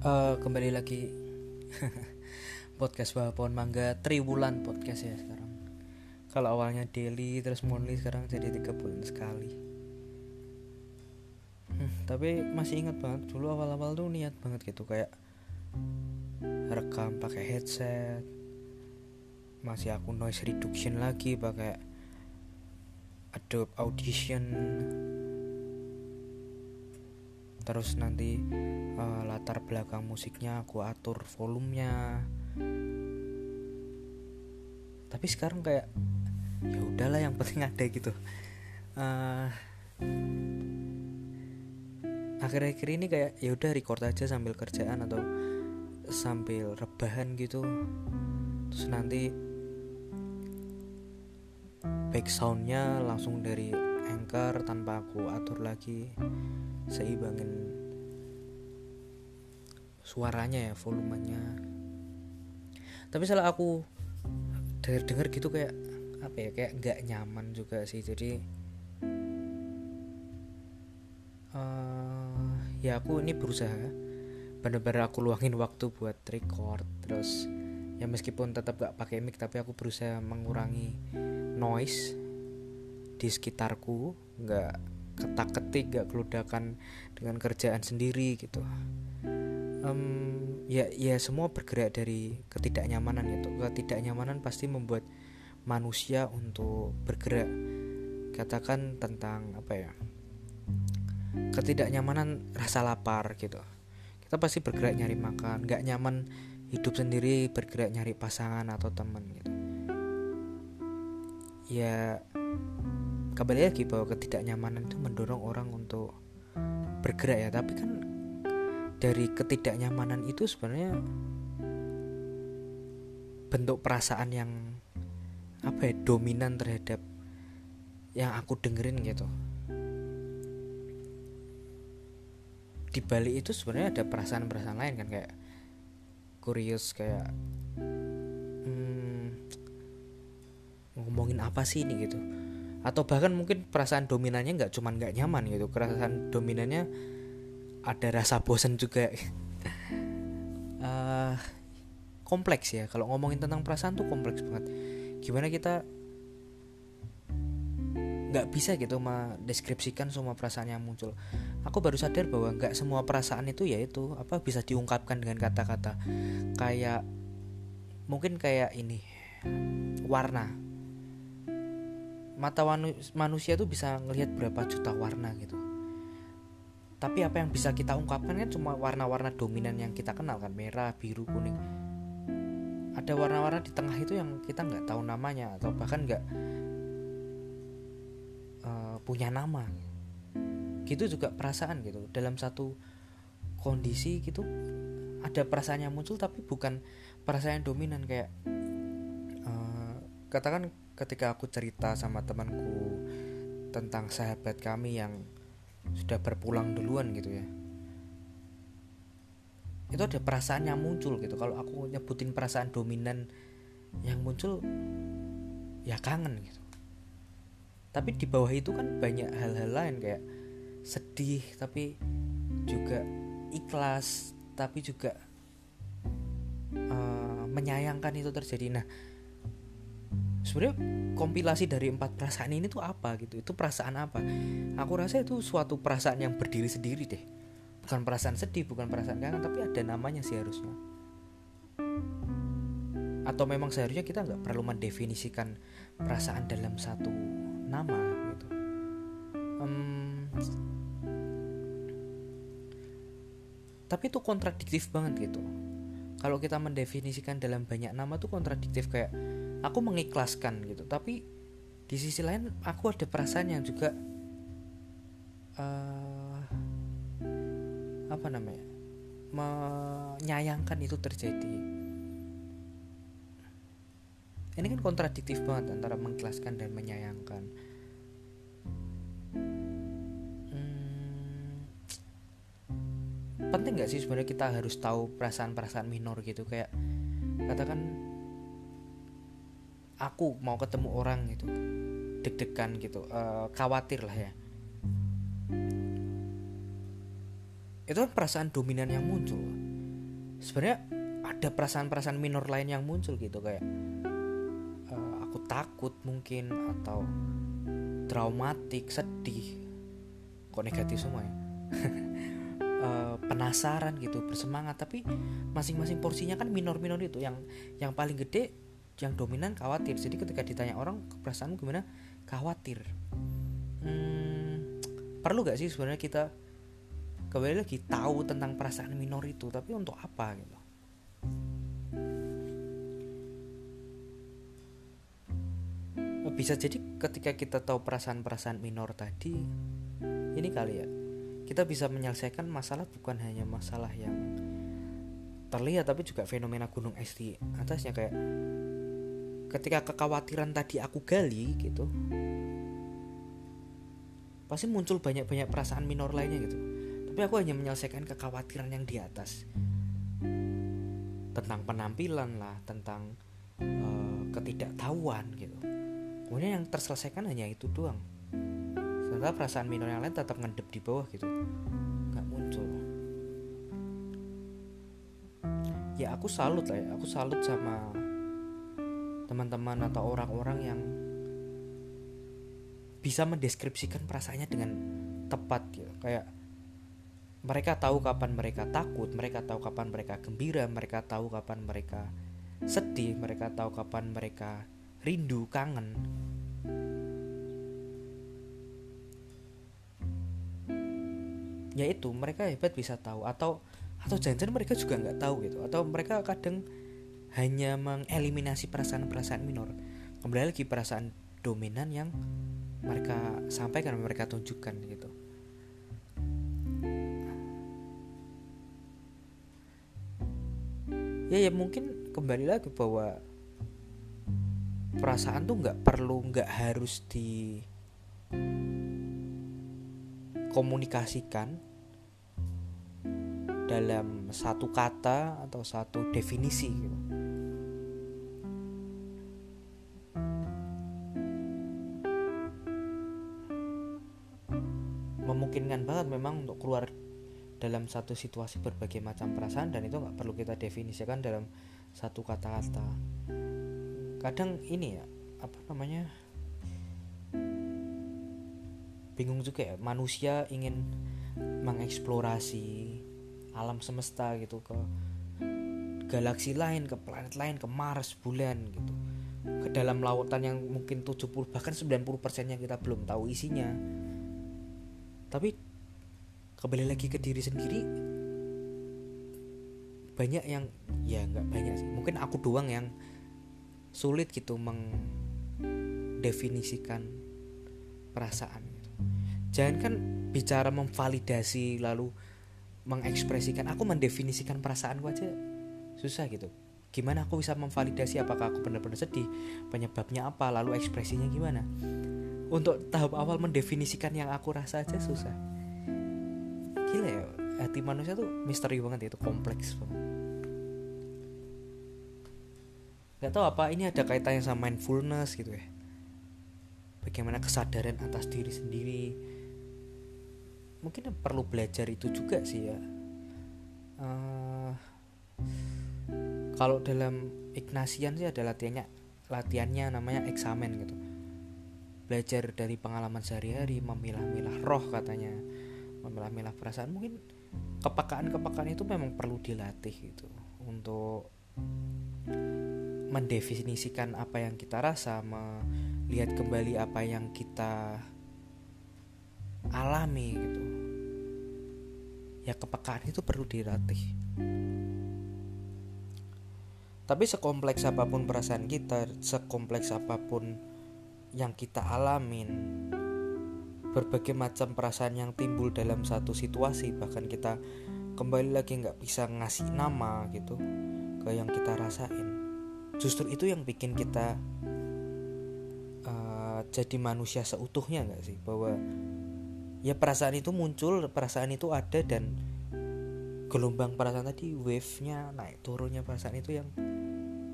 uh, kembali lagi podcast bawah pohon mangga triwulan podcast ya sekarang. Kalau awalnya daily terus monthly sekarang jadi tiga bulan sekali. Hmm, tapi masih ingat banget dulu awal-awal tuh niat banget gitu kayak rekam pakai headset. Masih aku noise reduction lagi pakai Adobe Audition terus nanti uh, latar belakang musiknya aku atur volumenya. Tapi sekarang kayak ya udahlah yang penting ada gitu. Uh, akhir-akhir ini kayak ya udah record aja sambil kerjaan atau sambil rebahan gitu. Terus nanti back soundnya langsung dari anchor tanpa aku atur lagi seimbangin suaranya ya volumenya. Tapi salah aku denger denger gitu kayak apa ya kayak nggak nyaman juga sih. Jadi uh, ya aku ini berusaha bener-bener aku luangin waktu buat record. Terus ya meskipun tetap gak pakai mic tapi aku berusaha mengurangi noise di sekitarku nggak ketak ketik gak keludakan dengan kerjaan sendiri gitu. Um, ya ya semua bergerak dari ketidaknyamanan itu ketidaknyamanan pasti membuat manusia untuk bergerak. Katakan tentang apa ya ketidaknyamanan rasa lapar gitu. Kita pasti bergerak nyari makan nggak nyaman hidup sendiri bergerak nyari pasangan atau teman gitu. Ya kembali lagi bahwa ketidaknyamanan itu mendorong orang untuk bergerak ya. Tapi kan dari ketidaknyamanan itu sebenarnya bentuk perasaan yang apa ya dominan terhadap yang aku dengerin gitu. Di balik itu sebenarnya ada perasaan-perasaan lain kan kayak kurios kayak hmm, ngomongin apa sih ini gitu atau bahkan mungkin perasaan dominannya nggak cuman nggak nyaman gitu. Perasaan dominannya ada rasa bosan juga. Uh, kompleks ya. Kalau ngomongin tentang perasaan tuh kompleks banget. Gimana kita nggak bisa gitu mendeskripsikan semua perasaan yang muncul. Aku baru sadar bahwa nggak semua perasaan itu ya itu apa bisa diungkapkan dengan kata-kata. Kayak mungkin kayak ini warna mata manusia tuh bisa ngelihat berapa juta warna gitu. Tapi apa yang bisa kita ungkapkan kan cuma warna-warna dominan yang kita kenal kan merah biru kuning. Ada warna-warna di tengah itu yang kita nggak tahu namanya atau bahkan nggak uh, punya nama. Gitu juga perasaan gitu. Dalam satu kondisi gitu ada perasaan yang muncul tapi bukan perasaan dominan kayak uh, katakan ketika aku cerita sama temanku tentang sahabat kami yang sudah berpulang duluan gitu ya. Itu ada perasaan yang muncul gitu. Kalau aku nyebutin perasaan dominan yang muncul ya kangen gitu. Tapi di bawah itu kan banyak hal-hal lain kayak sedih tapi juga ikhlas tapi juga uh, menyayangkan itu terjadi. Nah sebenarnya kompilasi dari empat perasaan ini tuh apa gitu? Itu perasaan apa? Aku rasa itu suatu perasaan yang berdiri sendiri deh. Bukan perasaan sedih bukan perasaan kangen tapi ada namanya sih harusnya. Atau memang seharusnya kita nggak perlu mendefinisikan perasaan dalam satu nama gitu. Um, tapi itu kontradiktif banget gitu. Kalau kita mendefinisikan dalam banyak nama tuh kontradiktif kayak aku mengikhlaskan gitu. Tapi di sisi lain aku ada perasaan yang juga uh, apa namanya menyayangkan itu terjadi. Ini kan kontradiktif banget antara mengikhlaskan dan menyayangkan. Hmm, penting nggak sih sebenarnya kita harus tahu perasaan-perasaan minor gitu? Kayak katakan aku mau ketemu orang gitu. Deg-degan gitu. Uh, khawatir lah ya. Itu kan perasaan dominan yang muncul. Sebenarnya ada perasaan-perasaan minor lain yang muncul gitu kayak uh, aku takut mungkin atau traumatik sedih. Kok negatif semua ya? Uh, penasaran gitu bersemangat. Tapi masing-masing porsinya kan minor-minor itu. Yang yang paling gede yang dominan khawatir. Jadi ketika ditanya orang perasaan gimana? Khawatir. Hmm, perlu gak sih sebenarnya kita kembali lagi tahu tentang perasaan minor itu? Tapi untuk apa gitu? Bisa jadi ketika kita tahu perasaan-perasaan minor tadi ini kali ya kita bisa menyelesaikan masalah bukan hanya masalah yang terlihat tapi juga fenomena gunung es di atasnya. Kayak ketika kekhawatiran tadi aku gali gitu pasti muncul banyak-banyak perasaan minor lainnya gitu. Tapi aku hanya menyelesaikan kekhawatiran yang di atas. Tentang penampilan lah tentang uh, ketidaktahuan gitu. Kemudian yang terselesaikan hanya itu doang. Sementara perasaan minor yang lain tetap ngedep di bawah gitu. Nggak muncul. Ya aku salut lah ya. Aku salut sama teman-teman atau orang-orang yang bisa mendeskripsikan perasaannya dengan tepat gitu. Kayak mereka tahu kapan mereka takut mereka tahu kapan mereka gembira mereka tahu kapan mereka sedih mereka tahu kapan mereka rindu kangen. Yaitu mereka hebat bisa tahu. Atau atau jangan mereka juga nggak tahu gitu. Atau mereka kadang hanya mengeliminasi perasaan-perasaan minor. Kembali lagi perasaan dominan yang mereka sampaikan mereka tunjukkan gitu. Ya ya mungkin kembali lagi bahwa perasaan tuh nggak perlu nggak harus di komunikasikan dalam satu kata atau satu definisi gitu. memungkinkan banget memang untuk keluar dalam satu situasi berbagai macam perasaan dan itu nggak perlu kita definisikan dalam satu kata-kata kadang ini ya apa namanya bingung juga ya manusia ingin mengeksplorasi alam semesta gitu ke galaksi lain ke planet lain ke Mars bulan gitu. Ke dalam lautan yang mungkin 70 bahkan 90 persennya kita belum tahu isinya. Tapi kembali lagi ke diri sendiri banyak yang ya nggak banyak sih mungkin aku doang yang sulit gitu mengdefinisikan perasaan. Jangan kan bicara memvalidasi lalu mengekspresikan aku mendefinisikan perasaanku aja susah gitu. Gimana aku bisa memvalidasi apakah aku benar-benar sedih penyebabnya apa lalu ekspresinya gimana? Untuk tahap awal mendefinisikan yang aku rasa aja susah. Gila ya hati manusia tuh misteri banget itu kompleks banget. Nggak tahu apa ini ada kaitannya sama mindfulness gitu ya. Bagaimana kesadaran atas diri sendiri mungkin perlu belajar itu juga sih ya. Uh, kalau dalam Ignasian sih ada latihannya latihannya namanya eksamen gitu. Belajar dari pengalaman sehari-hari memilah-milah roh katanya memilah-milah perasaan. Mungkin kepekaan-kepekaan itu memang perlu dilatih gitu untuk mendefinisikan apa yang kita rasa melihat kembali apa yang kita alami gitu ya kepekaan itu perlu dilatih. Tapi sekompleks apa pun perasaan kita sekompleks apa pun yang kita alamin berbagai macam perasaan yang timbul dalam satu situasi bahkan kita kembali lagi nggak bisa ngasih nama gitu ke yang kita rasain. Justru itu yang bikin kita uh, jadi manusia seutuhnya nggak sih? Bahwa ya perasaan itu muncul perasaan itu ada dan gelombang perasaan tadi wave-nya naik turunnya perasaan itu yang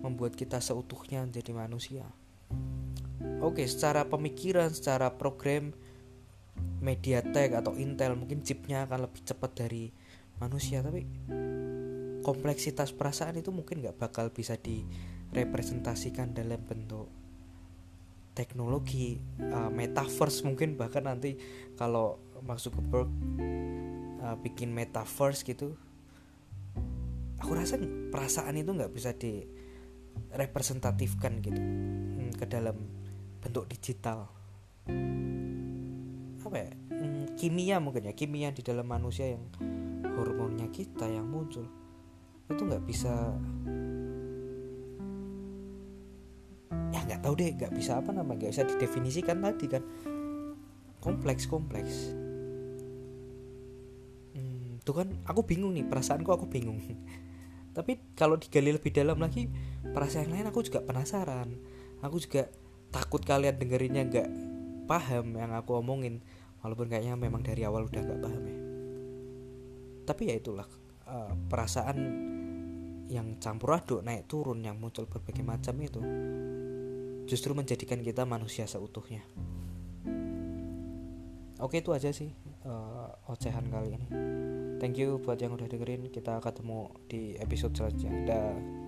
membuat kita seutuhnya menjadi manusia. Oke secara pemikiran secara program MediaTek atau Intel mungkin chipnya akan lebih cepat dari manusia tapi kompleksitas perasaan itu mungkin nggak bakal bisa direpresentasikan dalam bentuk teknologi uh, metaverse mungkin bahkan nanti kalau masuk ke Berg uh, bikin metaverse gitu aku rasa perasaan itu nggak bisa direpresentatifkan gitu hmm, ke dalam bentuk digital. Apa ya? Hmm, kimia mungkin ya kimia di dalam manusia yang hormonnya kita yang muncul itu nggak bisa tahu deh nggak bisa apa namanya nggak bisa didefinisikan tadi kan. Kompleks kompleks. Hmm, tuh kan aku bingung nih perasaanku aku bingung. Tapi kalau digali lebih dalam lagi perasaan lain aku juga penasaran. Aku juga takut kalian dengerinnya nggak paham yang aku omongin. Walaupun kayaknya memang dari awal udah nggak paham ya. Tapi ya itulah uh, perasaan yang campur aduk naik turun yang muncul berbagai macam itu justru menjadikan kita manusia seutuhnya. Oke itu aja sih uh, ocehan kali ini. Thank you buat yang udah dengerin. Kita ketemu di episode selanjutnya. Dah